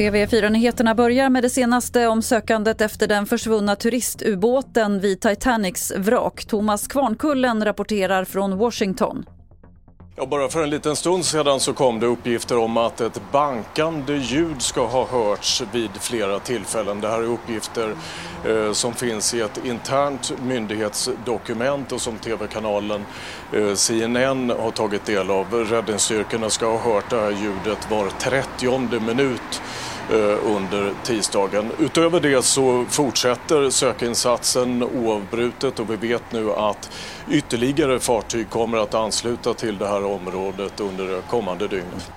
TV4-nyheterna börjar med det senaste om sökandet efter den försvunna turistubåten vid Titanics vrak. Thomas Kvarnkullen rapporterar från Washington. Ja, bara för en liten stund sedan så kom det uppgifter om att ett bankande ljud ska ha hörts vid flera tillfällen. Det här är uppgifter eh, som finns i ett internt myndighetsdokument och som tv-kanalen eh, CNN har tagit del av. Räddningsstyrkorna ska ha hört det här ljudet var 30 minut Eh, under tisdagen. Utöver det så fortsätter sökinsatsen oavbrutet och vi vet nu att ytterligare fartyg kommer att ansluta till det här området under det kommande dygnet.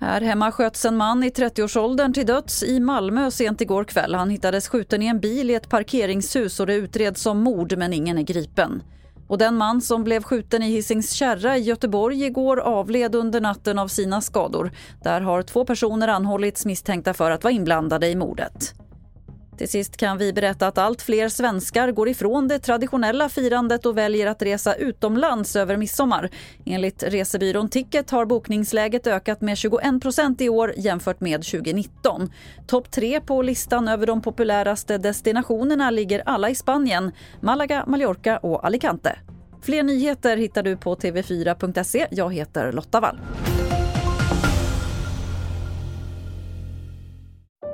Här hemma sköts en man i 30-årsåldern till döds i Malmö sent igår kväll. Han hittades skjuten i en bil i ett parkeringshus och det utreds som mord men ingen är gripen. Och den man som blev skjuten i Hisings kärra i Göteborg igår avled under natten av sina skador. Där har två personer anhållits misstänkta för att vara inblandade i mordet. Till sist kan vi berätta att allt fler svenskar går ifrån det traditionella firandet och väljer att resa utomlands över midsommar. Enligt resebyrån Ticket har bokningsläget ökat med 21% i år jämfört med 2019. Topp tre på listan över de populäraste destinationerna ligger alla i Spanien, Malaga, Mallorca och Alicante. Fler nyheter hittar du på tv4.se. Jag heter Lotta Wall.